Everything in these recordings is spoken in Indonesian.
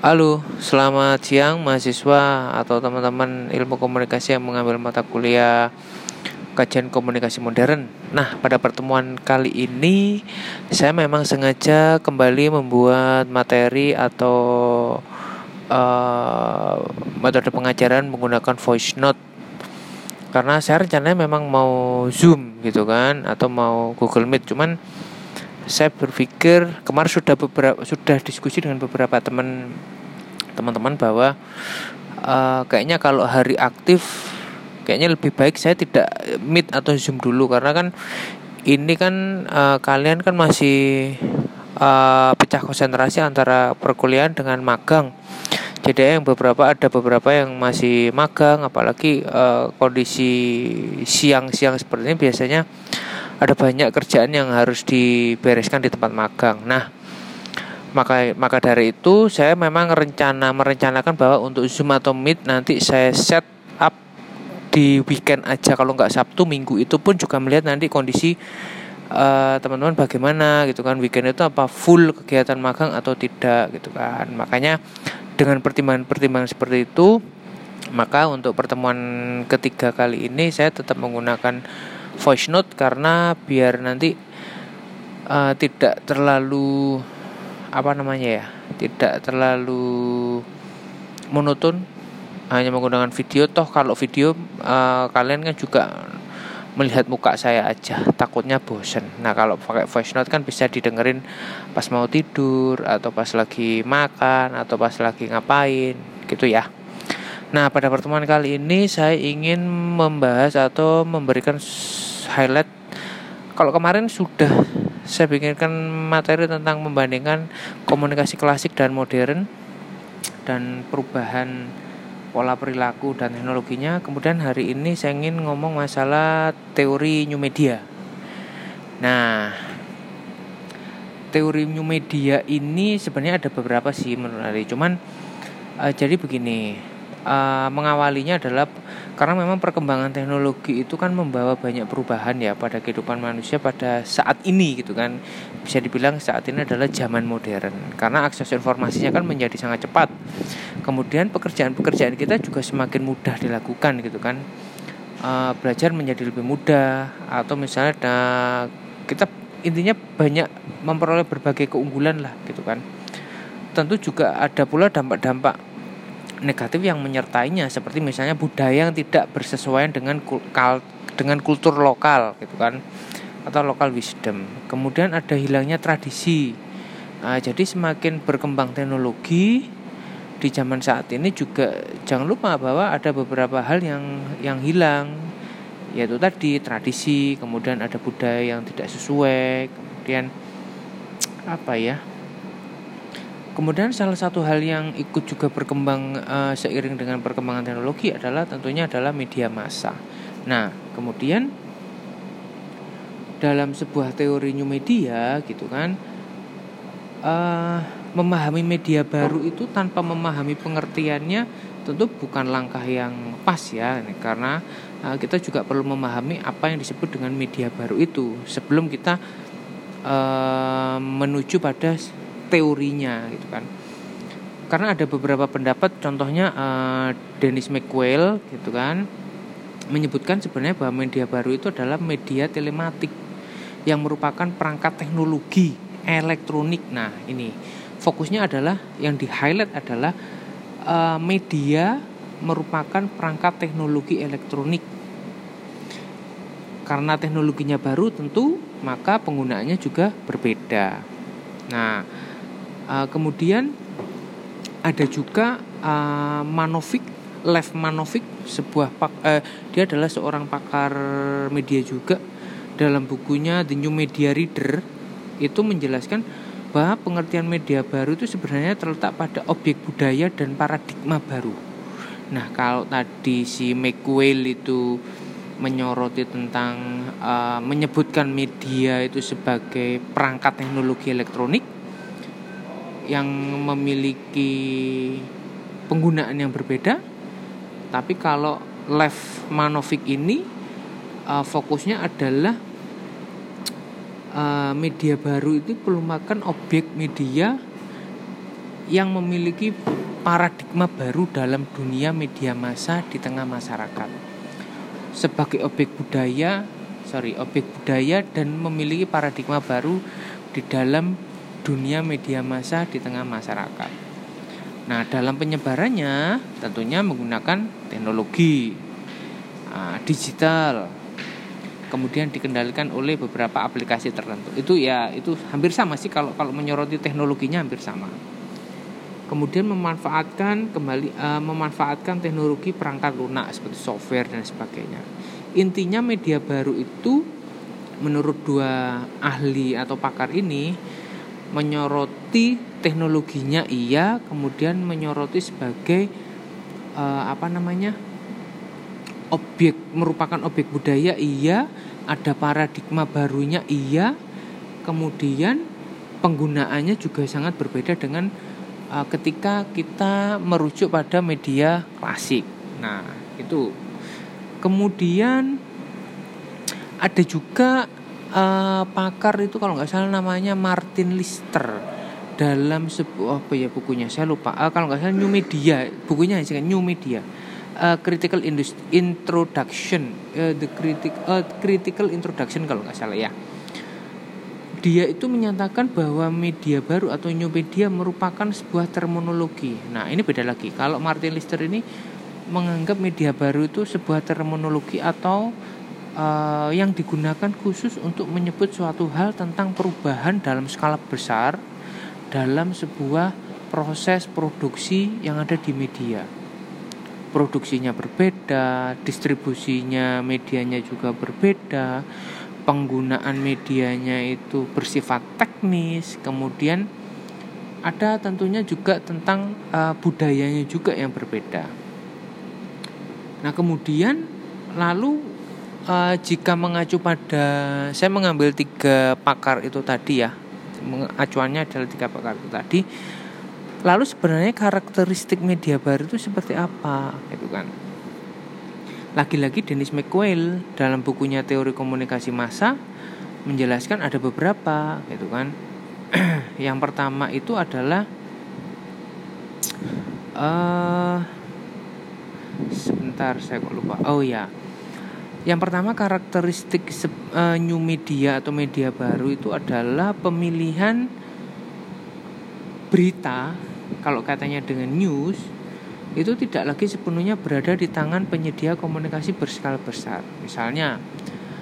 Halo, selamat siang mahasiswa atau teman-teman ilmu komunikasi yang mengambil mata kuliah kajian komunikasi modern. Nah, pada pertemuan kali ini saya memang sengaja kembali membuat materi atau uh, metode pengajaran menggunakan voice note. Karena saya rencananya memang mau Zoom gitu kan atau mau Google Meet, cuman saya berpikir kemarin sudah beberapa sudah diskusi dengan beberapa teman teman-teman bahwa uh, kayaknya kalau hari aktif kayaknya lebih baik saya tidak meet atau zoom dulu. Karena kan ini kan uh, kalian kan masih uh, pecah konsentrasi antara perkuliahan dengan magang. Jadi yang beberapa ada beberapa yang masih magang apalagi uh, kondisi siang-siang seperti ini biasanya ada banyak kerjaan yang harus dibereskan di tempat magang. Nah, maka maka dari itu saya memang rencana merencanakan bahwa untuk Zoom atau Meet nanti saya set up di weekend aja. Kalau nggak Sabtu Minggu itu pun juga melihat nanti kondisi teman teman-teman bagaimana gitu kan. Weekend itu apa full kegiatan magang atau tidak gitu kan. Makanya dengan pertimbangan-pertimbangan seperti itu maka untuk pertemuan ketiga kali ini saya tetap menggunakan voice note karena biar nanti uh, tidak terlalu apa namanya ya tidak terlalu monoton hanya menggunakan video. Toh kalau video uh, kalian kan juga melihat muka saya aja takutnya bosen. Nah kalau pakai voice note kan bisa didengerin pas mau tidur atau pas lagi makan atau pas lagi ngapain gitu ya. Nah, pada pertemuan kali ini saya ingin membahas atau memberikan highlight kalau kemarin sudah saya bikinkan materi tentang membandingkan komunikasi klasik dan modern dan perubahan pola perilaku dan teknologinya. Kemudian hari ini saya ingin ngomong masalah teori new media. Nah, teori new media ini sebenarnya ada beberapa sih menurut saya. Cuman uh, jadi begini, uh, mengawalinya adalah karena memang perkembangan teknologi itu kan membawa banyak perubahan ya pada kehidupan manusia pada saat ini gitu kan. Bisa dibilang saat ini adalah zaman modern. Karena akses informasinya kan menjadi sangat cepat. Kemudian pekerjaan-pekerjaan kita juga semakin mudah dilakukan gitu kan. Uh, belajar menjadi lebih mudah atau misalnya uh, kita intinya banyak memperoleh berbagai keunggulan lah gitu kan. Tentu juga ada pula dampak-dampak negatif yang menyertainya seperti misalnya budaya yang tidak bersesuaian dengan kul dengan kultur lokal gitu kan atau lokal wisdom. Kemudian ada hilangnya tradisi. Nah, jadi semakin berkembang teknologi di zaman saat ini juga jangan lupa bahwa ada beberapa hal yang yang hilang yaitu tadi tradisi, kemudian ada budaya yang tidak sesuai, kemudian apa ya? Kemudian salah satu hal yang ikut juga berkembang uh, seiring dengan perkembangan teknologi adalah tentunya adalah media massa. Nah, kemudian dalam sebuah teori new media gitu kan uh, memahami media baru itu tanpa memahami pengertiannya tentu bukan langkah yang pas ya karena uh, kita juga perlu memahami apa yang disebut dengan media baru itu sebelum kita uh, menuju pada teorinya gitu kan. Karena ada beberapa pendapat contohnya uh, Dennis McQuail gitu kan menyebutkan sebenarnya bahwa media baru itu adalah media telematik yang merupakan perangkat teknologi elektronik. Nah ini fokusnya adalah yang di highlight adalah uh, media merupakan perangkat teknologi elektronik. Karena teknologinya baru tentu maka penggunaannya juga berbeda. Nah Uh, kemudian ada juga uh, Manovik, Lev Manovik, sebuah pak, uh, dia adalah seorang pakar media juga. Dalam bukunya The New Media Reader itu menjelaskan bahwa pengertian media baru itu sebenarnya terletak pada objek budaya dan paradigma baru. Nah, kalau tadi si McQuail itu menyoroti tentang uh, menyebutkan media itu sebagai perangkat teknologi elektronik, yang memiliki penggunaan yang berbeda tapi kalau Lev Manovic ini uh, fokusnya adalah uh, media baru itu merupakan objek media yang memiliki paradigma baru dalam dunia media massa di tengah masyarakat. Sebagai objek budaya sorry objek budaya dan memiliki paradigma baru di dalam dunia media massa di tengah masyarakat. Nah, dalam penyebarannya tentunya menggunakan teknologi uh, digital, kemudian dikendalikan oleh beberapa aplikasi tertentu. Itu ya itu hampir sama sih kalau kalau menyoroti teknologinya hampir sama. Kemudian memanfaatkan kembali uh, memanfaatkan teknologi perangkat lunak seperti software dan sebagainya. Intinya media baru itu menurut dua ahli atau pakar ini menyoroti teknologinya iya kemudian menyoroti sebagai uh, apa namanya objek merupakan objek budaya iya ada paradigma barunya iya kemudian penggunaannya juga sangat berbeda dengan uh, ketika kita merujuk pada media klasik. Nah itu. Kemudian ada juga uh, pakar itu kalau nggak salah namanya Martin Lister dalam sebuah apa ya bukunya? Saya lupa. Uh, kalau nggak salah New Media bukunya sih New Media. Uh, Critical Introduction. Uh, the critic uh, Critical Introduction kalau nggak salah ya. Dia itu menyatakan bahwa media baru atau new media merupakan sebuah terminologi. Nah, ini beda lagi. Kalau Martin Lister ini menganggap media baru itu sebuah terminologi atau uh, yang digunakan khusus untuk menyebut suatu hal tentang perubahan dalam skala besar dalam sebuah proses produksi yang ada di media. Produksinya berbeda, distribusinya medianya juga berbeda, penggunaan medianya itu bersifat teknis, kemudian ada tentunya juga tentang uh, budayanya juga yang berbeda. Nah, kemudian lalu uh, jika mengacu pada saya mengambil tiga pakar itu tadi ya. Acuannya adalah tiga pakar itu tadi. Lalu sebenarnya karakteristik media baru itu seperti apa itu kan? Lagi-lagi Dennis McQuail dalam bukunya teori komunikasi massa menjelaskan ada beberapa gitu kan? Yang pertama itu adalah uh, sebentar saya kok lupa. Oh ya yang pertama karakteristik uh, new media atau media baru itu adalah pemilihan berita kalau katanya dengan news itu tidak lagi sepenuhnya berada di tangan penyedia komunikasi berskala besar. Misalnya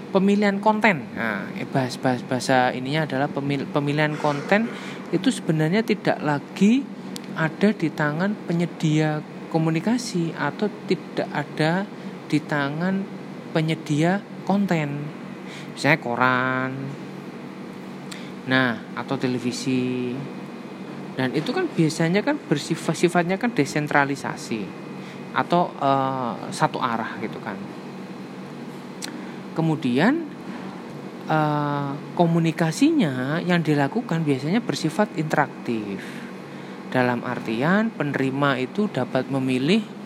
pemilihan konten. Nah, eh, bahas bahas bahasa ininya adalah pemil, pemilihan konten itu sebenarnya tidak lagi ada di tangan penyedia komunikasi atau tidak ada di tangan penyedia konten misalnya koran nah atau televisi. Dan itu kan biasanya kan bersifat sifatnya kan desentralisasi atau uh, satu arah gitu kan. Kemudian uh, komunikasinya yang dilakukan biasanya bersifat interaktif. Dalam artian penerima itu dapat memilih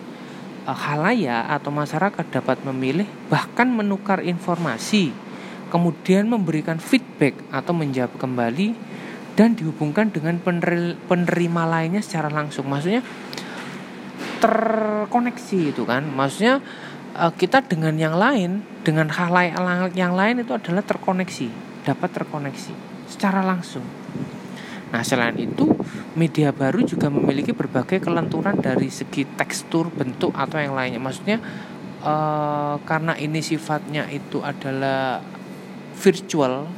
halaya atau masyarakat dapat memilih bahkan menukar informasi kemudian memberikan feedback atau menjawab kembali dan dihubungkan dengan penerima lainnya secara langsung. Maksudnya terkoneksi itu kan. Maksudnya uh, kita dengan yang lain dengan hal yang lain itu adalah terkoneksi dapat terkoneksi secara langsung Nah, selain itu, media baru juga memiliki berbagai kelenturan dari segi tekstur, bentuk atau yang lainnya. Maksudnya uh, karena ini sifatnya itu adalah virtual,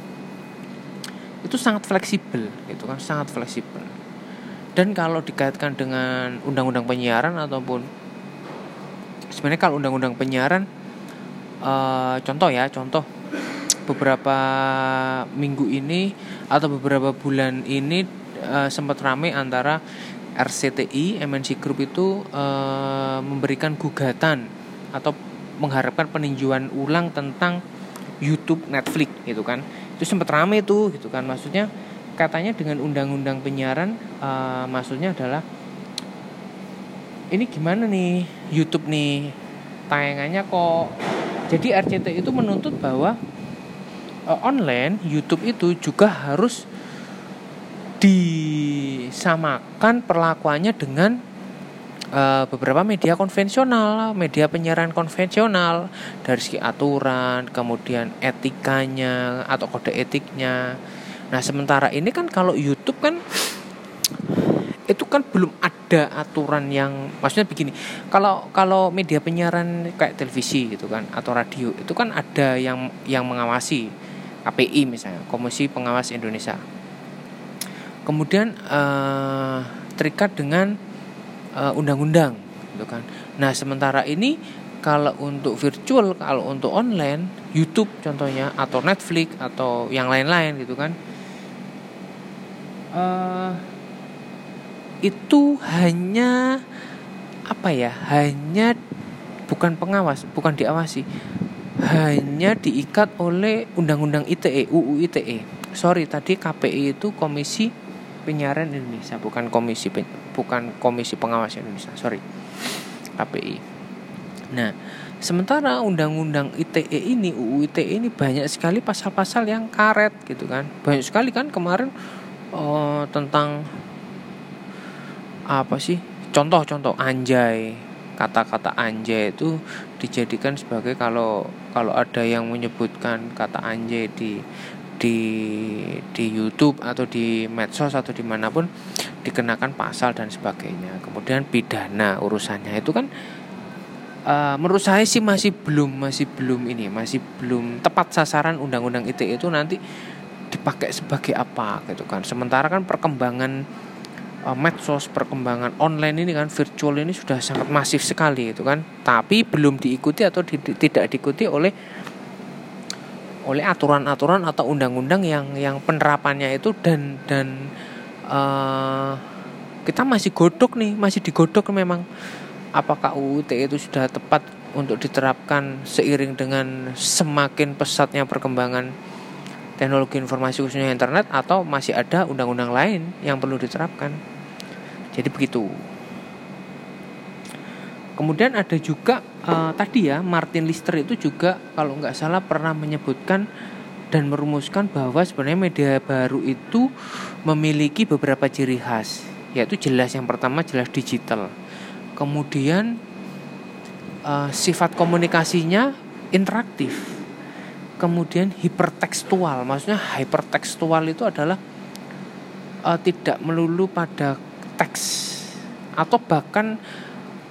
itu sangat fleksibel, itu kan sangat fleksibel. Dan kalau dikaitkan dengan undang-undang penyiaran ataupun sebenarnya kalau undang-undang penyiaran, uh, contoh ya, contoh beberapa minggu ini atau beberapa bulan ini uh, sempat ramai antara RCTI, MNC Group itu uh, memberikan gugatan atau mengharapkan peninjauan ulang tentang YouTube, Netflix gitu kan. Itu sempat ramai itu gitu kan. Maksudnya katanya dengan undang-undang penyiaran uh, maksudnya adalah ini gimana nih YouTube nih tayangannya kok jadi RCTI itu menuntut bahwa uh, online YouTube itu juga harus disamakan perlakuannya dengan uh, beberapa media konvensional, media penyiaran konvensional dari segi aturan, kemudian etikanya atau kode etiknya. Nah, sementara ini kan kalau YouTube kan itu kan belum ada aturan yang maksudnya begini kalau kalau media penyiaran kayak televisi gitu kan atau radio itu kan ada yang yang mengawasi KPI misalnya Komisi Pengawas Indonesia. Kemudian uh, terikat dengan eh, undang-undang gitu kan. Nah sementara ini kalau untuk virtual kalau untuk online YouTube contohnya atau Netflix atau yang lain-lain gitu kan. Uh, itu hanya apa ya hanya bukan pengawas bukan diawasi hanya diikat oleh undang-undang ITE UU ITE sorry tadi KPI itu Komisi Penyiaran Indonesia bukan komisi bukan Komisi Pengawas Indonesia. Sorry KPI nah sementara undang-undang ITE ini UU ITE ini banyak sekali pasal-pasal yang karet gitu kan. Banyak sekali kan kemarin oh, tentang apa sih? Contoh-contoh anjay kata-kata anjay itu dijadikan sebagai kalau kalau ada yang menyebutkan kata anjay di di di YouTube atau di medsos atau di mana pun dikenakan pasal dan sebagainya. Kemudian pidana urusannya itu kan uh, menurut saya sih masih belum masih belum ini masih belum tepat sasaran undang-undang ITE itu nanti dipakai sebagai apa gitu kan. Sementara kan perkembangan uh, medsos perkembangan online ini kan virtual ini sudah sangat masif sekali itu kan. Tapi belum diikuti atau di, tidak diikuti oleh oleh aturan-aturan atau undang-undang yang yang penerapannya itu dan dan uh, kita masih godok nih masih digodok memang. Apakah UUT itu sudah tepat untuk diterapkan seiring dengan semakin pesatnya perkembangan teknologi informasi khususnya internet atau masih ada undang-undang lain yang perlu diterapkan jadi begitu. Kemudian ada juga uh, tadi ya Martin Lister itu juga kalau nggak salah pernah menyebutkan dan merumuskan bahwa sebenarnya media baru itu memiliki beberapa ciri khas yaitu jelas yang pertama jelas digital kemudian uh, sifat komunikasinya interaktif kemudian hipertekstual maksudnya hipertekstual itu adalah uh, tidak melulu pada teks atau bahkan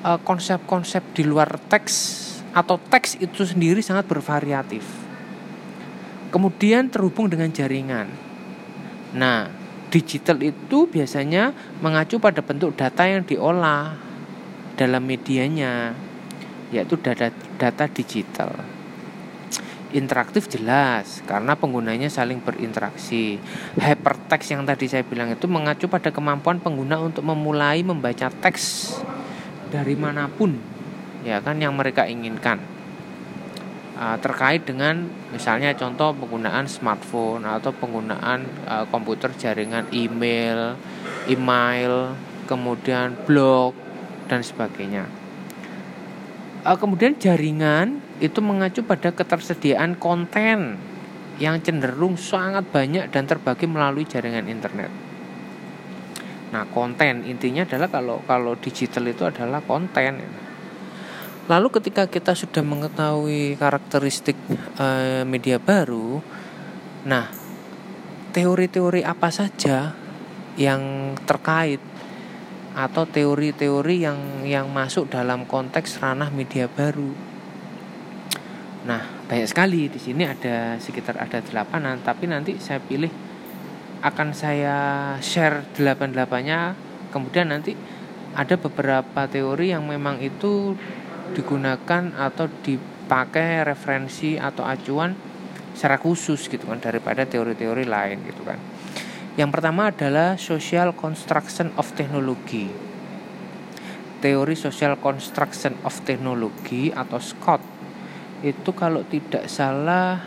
konsep konsep-konsep di luar teks atau teks itu sendiri sangat bervariatif. Kemudian terhubung dengan jaringan. Nah, digital itu biasanya mengacu pada bentuk data yang diolah dalam medianya, yaitu data data digital interaktif jelas karena penggunanya saling berinteraksi. Hypertext yang tadi saya bilang itu mengacu pada kemampuan pengguna untuk memulai membaca teks dari mana pun ya kan yang mereka inginkan. Uh, terkait dengan misalnya contoh penggunaan smartphone atau penggunaan uh, komputer jaringan email, email, kemudian blog dan sebagainya. Uh, kemudian jaringan itu mengacu pada ketersediaan konten yang cenderung sangat banyak dan terbagi melalui jaringan internet. Nah, konten intinya adalah kalau kalau digital itu adalah konten. Lalu ketika kita sudah mengetahui karakteristik e, media baru, nah teori-teori apa saja yang terkait atau teori-teori yang yang masuk dalam konteks ranah media baru Nah, banyak sekali di sini ada sekitar ada delapanan, tapi nanti saya pilih akan saya share delapan delapannya. Kemudian nanti ada beberapa teori yang memang itu digunakan atau dipakai referensi atau acuan secara khusus gitu kan daripada teori-teori lain gitu kan. Yang pertama adalah social construction of technology. Teori social construction of technology atau SCOT itu kalau tidak salah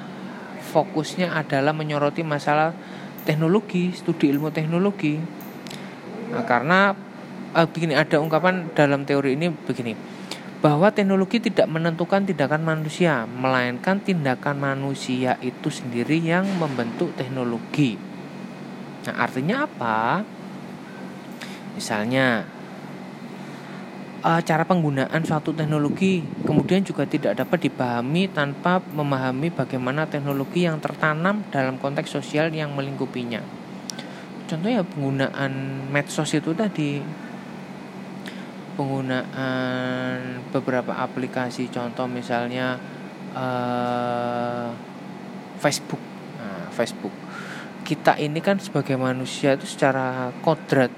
fokusnya adalah menyoroti masalah teknologi, studi ilmu teknologi. Nah, karena eh, begini ada ungkapan dalam teori ini begini bahwa teknologi tidak menentukan tindakan manusia, melainkan tindakan manusia itu sendiri yang membentuk teknologi. Nah, artinya apa? Misalnya uh, cara penggunaan suatu teknologi kemudian juga tidak dapat dipahami tanpa memahami bagaimana teknologi yang tertanam dalam konteks sosial yang melingkupinya. Contohnya penggunaan medsos itu tadi. Penggunaan beberapa aplikasi contoh misalnya uh, Facebook. Nah, Facebook. Kita ini kan sebagai manusia itu secara kodrat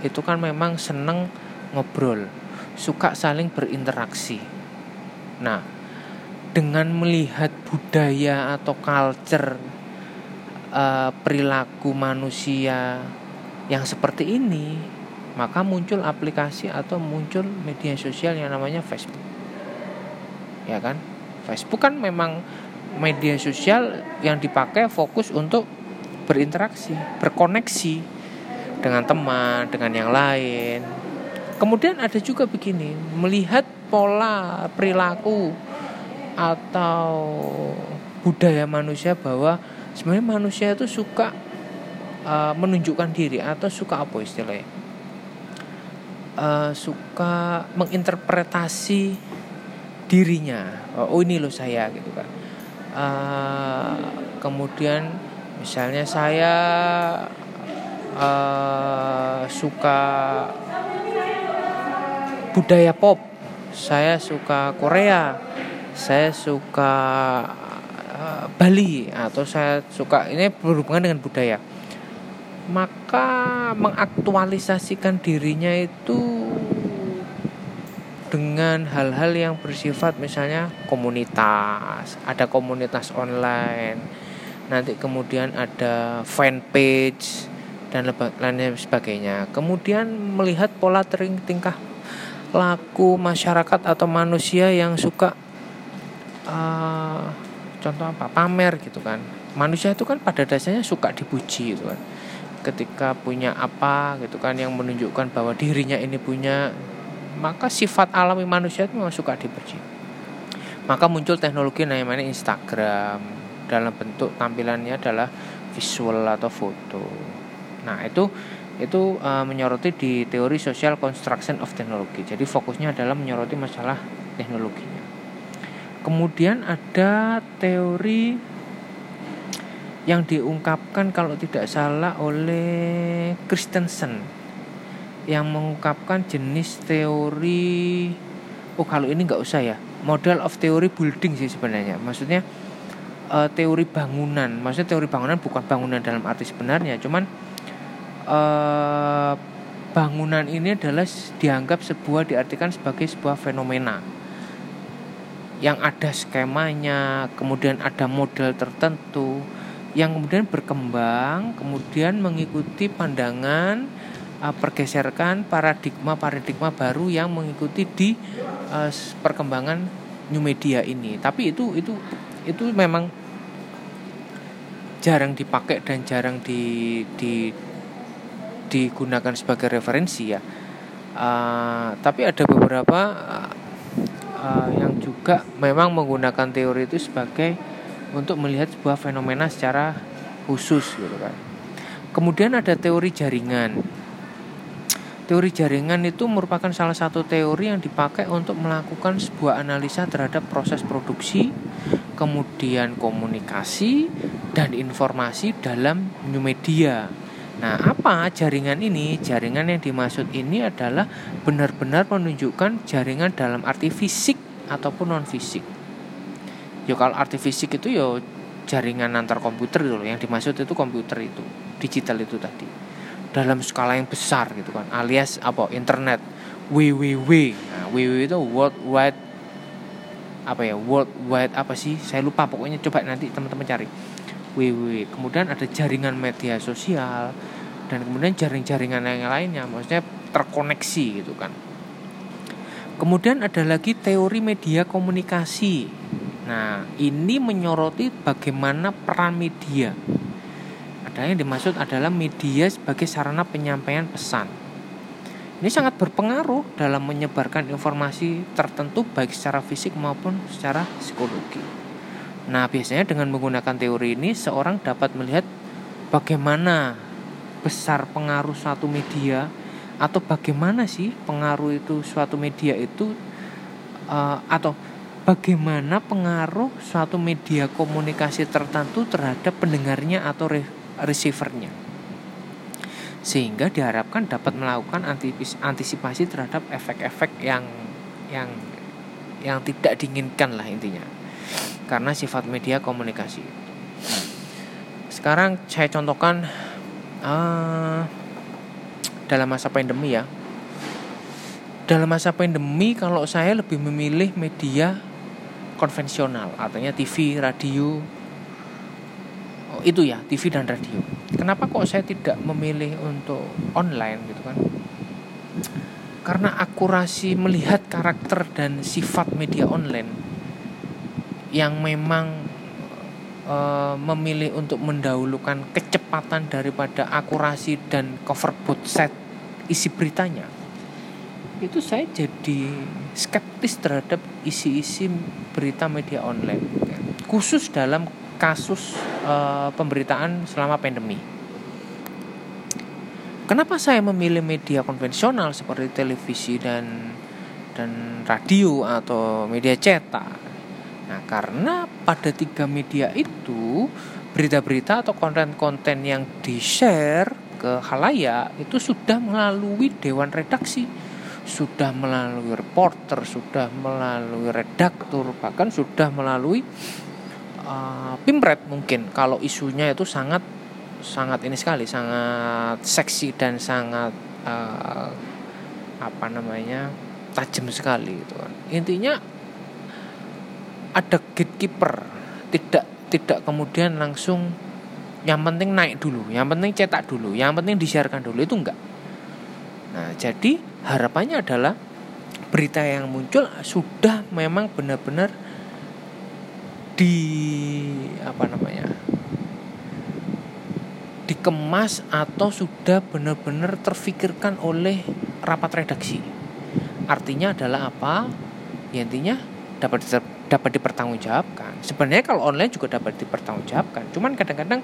itu kan memang seneng ngobrol suka saling berinteraksi. Nah, dengan melihat budaya atau culture uh, perilaku manusia yang seperti ini, maka muncul aplikasi atau muncul media sosial yang namanya Facebook. Ya kan? Facebook kan memang media sosial yang dipakai fokus untuk berinteraksi, berkoneksi dengan teman, dengan yang lain, Kemudian ada juga begini, melihat pola perilaku atau budaya manusia bahwa sebenarnya manusia itu suka uh, menunjukkan diri atau suka apa istilahnya? Uh, suka menginterpretasi dirinya. Oh, ini loh saya gitu kan. Uh, kemudian misalnya saya uh, suka budaya pop. Saya suka Korea saya suka uh, Bali atau saya suka ini berhubungan dengan budaya. Maka mengaktualisasikan dirinya itu dengan hal-hal yang bersifat misalnya komunitas ada komunitas online nanti kemudian ada fanpage dan lain sebagainya. Kemudian melihat pola tingkah laku masyarakat atau manusia yang suka uh, contoh apa pamer gitu kan. Manusia itu kan pada dasarnya suka dipuji gitu kan. Ketika punya apa gitu kan yang menunjukkan bahwa dirinya ini punya maka sifat alami manusia itu memang suka dipuji. Maka muncul teknologi namanya Instagram. Dalam bentuk tampilannya adalah visual atau foto. Nah itu itu uh, menyoroti di teori social construction of technology. Jadi fokusnya adalah menyoroti masalah teknologinya. Kemudian ada teori yang diungkapkan kalau tidak salah oleh Christensen yang mengungkapkan jenis teori oh kalau ini nggak usah ya model of theory building sih sebenarnya maksudnya uh, teori bangunan maksudnya teori bangunan bukan bangunan dalam arti sebenarnya cuman eh, bangunan ini adalah dianggap sebuah diartikan sebagai sebuah fenomena yang ada skemanya, kemudian ada model tertentu yang kemudian berkembang, kemudian mengikuti pandangan uh, pergeserkan paradigma-paradigma baru yang mengikuti di uh, perkembangan new media ini. Tapi itu itu itu memang jarang dipakai dan jarang di di digunakan sebagai referensi ya. Uh, tapi ada beberapa uh, yang juga memang menggunakan teori itu sebagai untuk melihat sebuah fenomena secara khusus gitu kan. Kemudian ada teori jaringan. Teori jaringan itu merupakan salah satu teori yang dipakai untuk melakukan sebuah analisa terhadap proses produksi, kemudian komunikasi, dan informasi dalam new media. Nah, apa jaringan ini? Jaringan yang dimaksud ini adalah benar-benar menunjukkan jaringan dalam arti fisik ataupun non fisik. Yo kalau arti fisik itu yo jaringan antar komputer dulu yang dimaksud itu komputer itu, digital itu tadi. Dalam skala yang besar gitu kan, alias apa? internet. WWW. Nah, WWW itu World Wide apa ya? World Wide apa sih? Saya lupa pokoknya coba nanti teman-teman cari WWW kemudian ada jaringan media sosial dan kemudian jaring-jaringan yang lainnya maksudnya terkoneksi gitu kan. Kemudian ada lagi teori media komunikasi. Nah ini menyoroti bagaimana peran media. Ada yang dimaksud adalah media sebagai sarana penyampaian pesan. Ini sangat berpengaruh dalam menyebarkan informasi tertentu baik secara fisik maupun secara psikologi. Nah, biasanya dengan menggunakan teori ini seorang dapat melihat bagaimana besar pengaruh suatu media atau bagaimana sih pengaruh itu suatu media itu uh, atau bagaimana pengaruh suatu media komunikasi tertentu terhadap pendengarnya atau re receivernya. Sehingga diharapkan dapat melakukan antisipasi terhadap efek-efek yang yang yang tidak diinginkan lah intinya karena sifat media komunikasi. Sekarang saya contohkan uh, dalam masa pandemi ya. Dalam masa pandemi kalau saya lebih memilih media konvensional artinya TV radio. Oh, itu ya TV dan radio. Kenapa kok saya tidak memilih untuk online gitu kan? Karena akurasi melihat karakter dan sifat media online yang memang e, memilih untuk mendahulukan kecepatan daripada akurasi dan cover both set isi beritanya. Itu saya jadi skeptis terhadap isi-isi berita media online khusus dalam kasus e, pemberitaan selama pandemi. Kenapa saya memilih media konvensional seperti televisi dan dan radio atau media cetak? Nah, karena pada tiga media itu berita-berita atau konten-konten yang di-share ke halayak itu sudah melalui dewan redaksi, sudah melalui reporter, sudah melalui redaktur, bahkan sudah melalui uh, pimpret mungkin. Kalau isunya itu sangat sangat ini sekali sangat seksi dan sangat uh, apa namanya tajam sekali itu kan. Intinya ada gatekeeper tidak tidak kemudian langsung yang penting naik dulu yang penting cetak dulu yang penting disiarkan dulu itu enggak nah jadi harapannya adalah berita yang muncul sudah memang benar-benar di apa namanya dikemas atau sudah benar-benar terfikirkan oleh rapat redaksi. Artinya adalah apa? Ya intinya dapat dapat dipertanggungjawabkan. Sebenarnya kalau online juga dapat dipertanggungjawabkan. Cuman kadang-kadang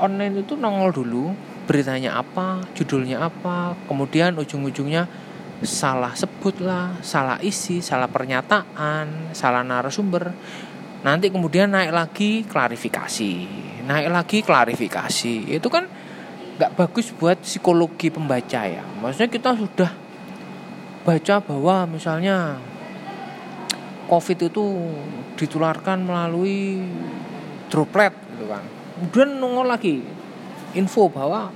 online itu nongol dulu beritanya apa, judulnya apa, kemudian ujung-ujungnya salah sebut lah, salah isi, salah pernyataan, salah narasumber. Nanti kemudian naik lagi klarifikasi naik lagi klarifikasi itu kan nggak bagus buat psikologi pembaca ya maksudnya kita sudah baca bahwa misalnya covid itu ditularkan melalui droplet gitu kan. Kemudian nongol lagi info bahwa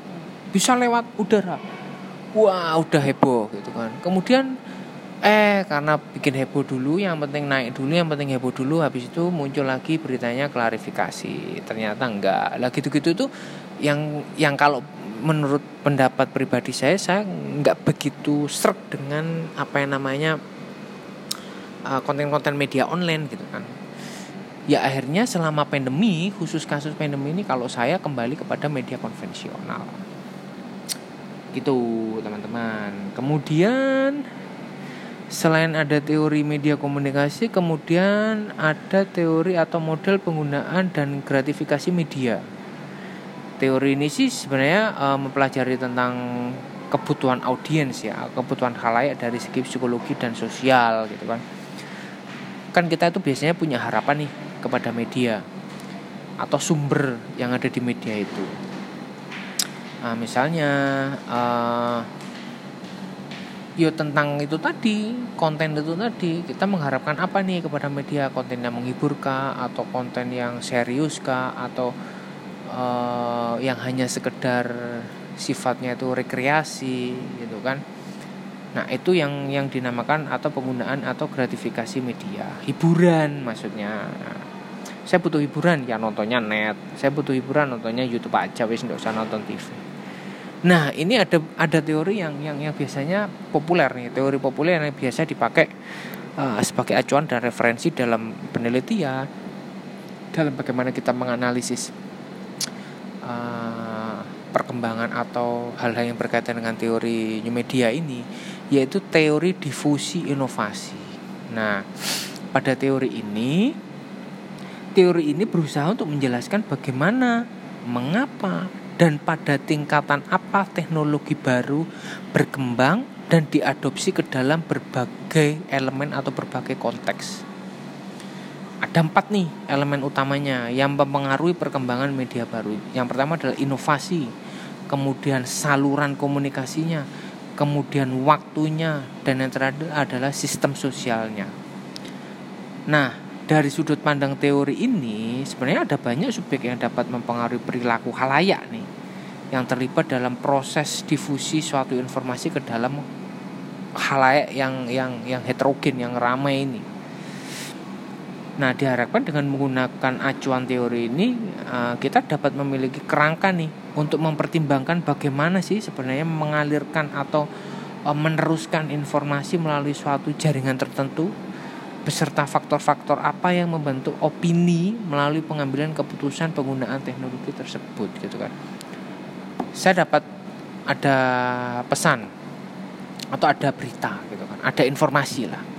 bisa lewat udara. Wah udah heboh gitu kan. Kemudian eh karena bikin heboh dulu yang penting naik dulu yang penting heboh dulu habis itu muncul lagi beritanya klarifikasi. Ternyata enggak. Lah gitu-gitu tuh yang yang kalau menurut pendapat pribadi saya saya nggak begitu serak dengan apa yang namanya uh, konten-konten media online gitu kan ya akhirnya selama pandemi khusus kasus pandemi ini kalau saya kembali kepada media konvensional gitu teman-teman kemudian Selain ada teori media komunikasi, kemudian ada teori atau model penggunaan dan gratifikasi media. Teori ini sih sebenarnya e, mempelajari tentang kebutuhan audiens ya, kebutuhan khalayak dari segi psikologi dan sosial gitu kan. Kan kita itu biasanya punya harapan nih kepada media atau sumber yang ada di media itu. Nah, misalnya uh, yo tentang itu tadi konten itu tadi kita mengharapkan apa nih kepada media? Konten yang menghibur kah? Atau konten yang serius kah? Atau uh, yang hanya sekedar sifatnya itu rekreasi gitu kan nah itu yang yang dinamakan atau penggunaan atau gratifikasi media. Hiburan maksudnya. Saya butuh hiburan ya nontonnya net. Saya butuh hiburan nontonnya YouTube aja wis nggak usah nonton TV Nah, ini ada ada teori yang yang yang biasanya populer nih, teori populer yang biasa dipakai uh, sebagai acuan dan referensi dalam penelitian dalam bagaimana kita menganalisis uh, perkembangan atau hal-hal yang berkaitan dengan teori new media ini, yaitu teori difusi inovasi. Nah, pada teori ini teori ini berusaha untuk menjelaskan bagaimana, mengapa, dan pada tingkatan apa teknologi baru berkembang dan diadopsi ke dalam berbagai elemen atau berbagai konteks. Ada empat nih elemen utamanya yang mempengaruhi perkembangan media baru. Yang pertama adalah inovasi, kemudian saluran komunikasinya, kemudian waktunya, dan yang terakhir adalah sistem sosialnya. Nah, dari sudut pandang teori ini sebenarnya ada banyak subjek yang dapat mempengaruhi perilaku halayak nih yang terlibat dalam proses difusi suatu informasi ke dalam halayak yang yang yang heterogen yang ramai ini. Nah, diharapkan dengan menggunakan acuan teori ini eh, kita dapat memiliki kerangka nih untuk mempertimbangkan bagaimana sih sebenarnya mengalirkan atau eh, meneruskan informasi melalui suatu jaringan tertentu beserta faktor-faktor apa yang membentuk opini melalui pengambilan keputusan penggunaan teknologi tersebut gitu kan. Saya dapat ada pesan atau ada berita gitu kan, ada informasi lah.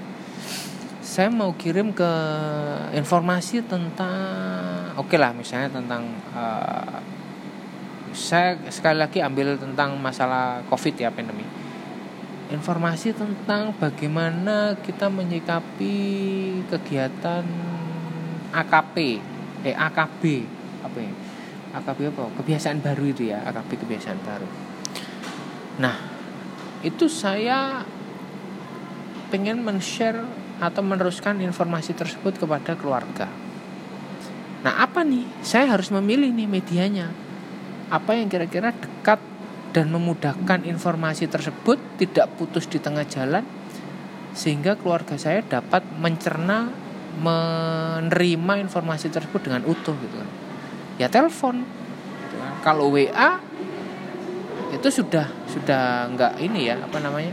Saya mau kirim ke informasi tentang oke okay lah misalnya tentang uh, saya sekali lagi ambil tentang masalah Covid ya pandemi. Informasi tentang bagaimana kita menyikapi kegiatan AKP eh AKB apa ya? AKB apa? Kebiasaan baru itu ya AKB kebiasaan baru. Nah itu saya pengen men-share atau meneruskan informasi tersebut kepada keluarga. Nah apa nih? Saya harus memilih nih medianya. Apa yang kira-kira dekat dan memudahkan informasi tersebut tidak putus di tengah jalan sehingga keluarga saya dapat mencerna menerima informasi tersebut dengan utuh gitu kan. Ya telepon. Gitu kan. kalau WA itu sudah sudah nggak ini ya apa namanya?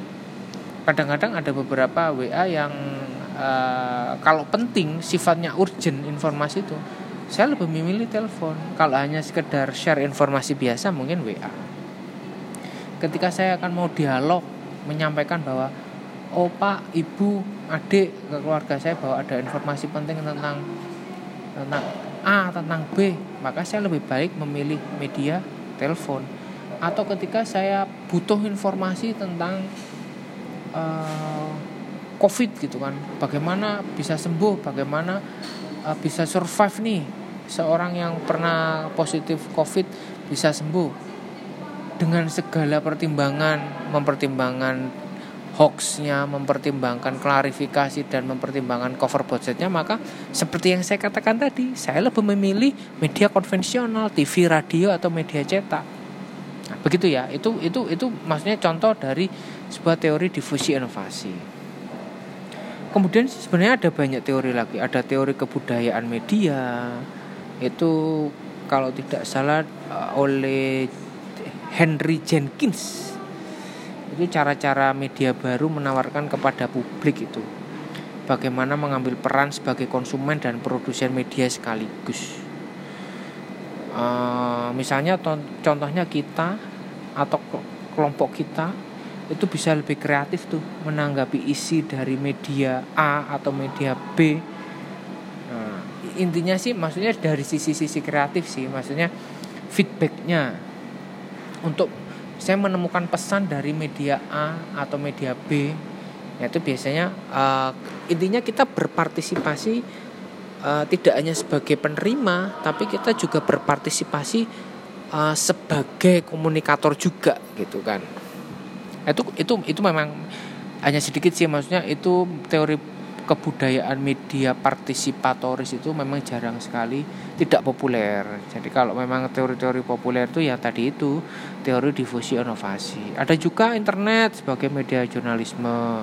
Kadang-kadang ada beberapa WA yang uh, kalau penting sifatnya urgent informasi itu saya lebih memilih telepon. Kalau hanya sekedar share informasi biasa mungkin WA ketika saya akan mau dialog menyampaikan bahwa oh pak ibu adik ke keluarga saya bahwa ada informasi penting tentang tentang A tentang B maka saya lebih baik memilih media telepon. Atau ketika saya butuh informasi tentang uh, COVID gitu kan. Bagaimana bisa sembuh? Bagaimana uh, bisa survive nih? Seorang yang pernah positif COVID bisa sembuh. Dengan segala pertimbangan mempertimbangkan hoaxnya mempertimbangkan klarifikasi dan mempertimbangkan cover budgetnya maka seperti yang saya katakan tadi saya lebih memilih media konvensional TV radio atau media cetak. Nah, begitu ya. Itu itu itu maksudnya contoh dari sebuah teori difusi inovasi kemudian sebenarnya ada banyak teori lagi. Ada teori kebudayaan media. Itu kalau tidak salah eh, oleh Henry Jenkins. Itu cara-cara media baru menawarkan kepada publik itu. Bagaimana mengambil peran sebagai konsumen dan produsen media sekaligus. Uh, misalnya contohnya kita atau kelompok kita itu bisa lebih kreatif tuh menanggapi isi dari media A atau media B. Nah, intinya sih maksudnya dari sisi-sisi kreatif sih maksudnya feedbacknya. Untuk saya menemukan pesan dari media A atau media B yaitu biasanya uh, intinya kita berpartisipasi uh, tidak hanya sebagai penerima tapi kita juga berpartisipasi uh, sebagai komunikator juga gitu kan itu itu itu memang hanya sedikit sih maksudnya itu teori kebudayaan media partisipatoris itu memang jarang sekali tidak populer. Jadi kalau memang teori-teori populer itu ya tadi itu teori difusi inovasi. Ada juga internet sebagai media jurnalisme.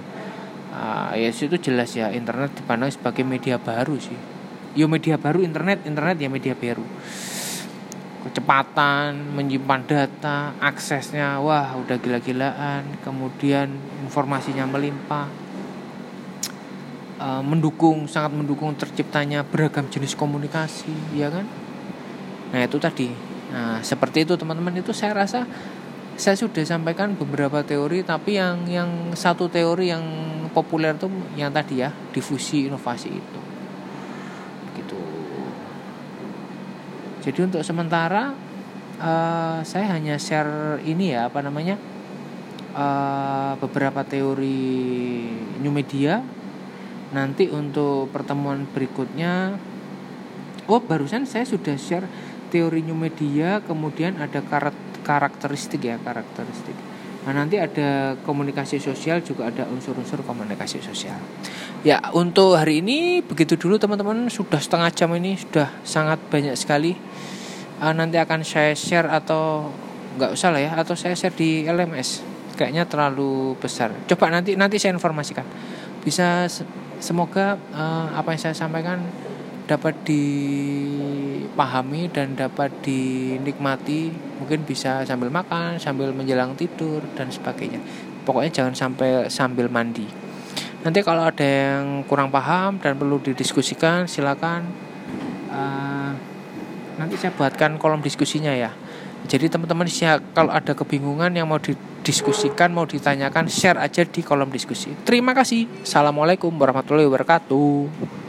Uh, ya itu jelas ya internet dipandang sebagai media baru sih. Yo media baru internet, internet ya media baru. Kecepatan menyimpan data, aksesnya wah udah gila-gilaan, kemudian informasinya melimpah. Uh, mendukung sangat mendukung terciptanya beragam jenis komunikasi ya kan? Nah itu tadi. Nah seperti itu teman-teman. Itu saya rasa saya sudah sampaikan beberapa teori tapi yang yang satu teori yang populer tuh yang tadi ya difusi inovasi itu gitu jadi untuk sementara uh, saya hanya share ini ya apa namanya uh, beberapa teori new media. Nanti untuk pertemuan berikutnya oh barusan saya sudah share teori new media kemudian ada karakteristik ya karakteristik nah nanti ada komunikasi sosial juga ada unsur-unsur komunikasi sosial. Ya untuk hari ini begitu dulu teman-teman. Sudah setengah jam ini sudah sangat banyak sekali. Uh, nanti akan saya share atau nggak usah lah ya atau saya share di LMS kayaknya terlalu besar. Coba nanti nanti saya informasikan. Bisa semoga uh, apa yang saya sampaikan dapat dipahami dan dapat dinikmati mungkin bisa sambil makan sambil menjelang tidur dan sebagainya. Pokoknya jangan sampai sambil mandi. Nanti kalau ada yang kurang paham dan perlu didiskusikan silakan uh, nanti saya buatkan kolom diskusinya ya. Jadi teman-teman kalau ada kebingungan yang mau didiskusikan mau ditanyakan share aja di kolom diskusi. Terima kasih. Assalamualaikum warahmatullahi wabarakatuh